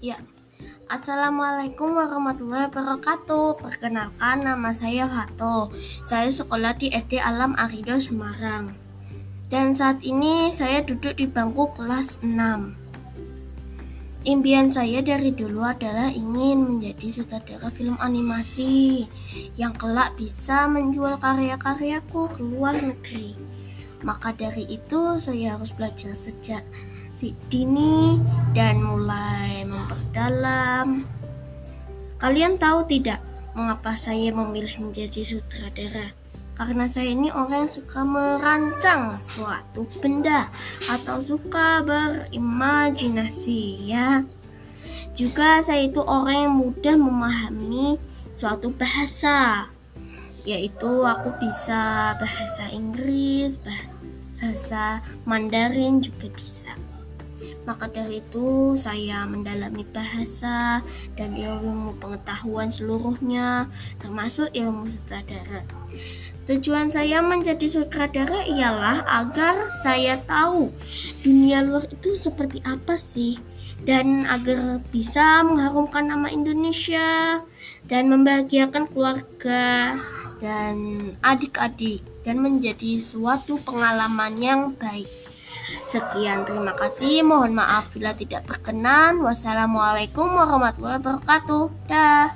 Ya. Assalamualaikum warahmatullahi wabarakatuh. Perkenalkan nama saya Fato. Saya sekolah di SD Alam Arido Semarang. Dan saat ini saya duduk di bangku kelas 6. Impian saya dari dulu adalah ingin menjadi sutradara film animasi yang kelak bisa menjual karya-karyaku ke luar negeri. Maka dari itu saya harus belajar sejak si dini dan mulai Kalian tahu tidak mengapa saya memilih menjadi sutradara? karena saya ini orang yang suka merancang suatu benda atau suka berimajinasi ya. Juga saya itu orang yang mudah memahami suatu bahasa yaitu aku bisa bahasa Inggris, bahasa Mandarin juga bisa. Maka dari itu saya mendalami bahasa dan ilmu pengetahuan seluruhnya termasuk ilmu sutradara. Tujuan saya menjadi sutradara ialah agar saya tahu dunia luar itu seperti apa sih dan agar bisa mengharumkan nama Indonesia dan membahagiakan keluarga dan adik-adik dan menjadi suatu pengalaman yang baik. Sekian, terima kasih. Mohon maaf bila tidak berkenan. Wassalamualaikum warahmatullahi wabarakatuh. Dah.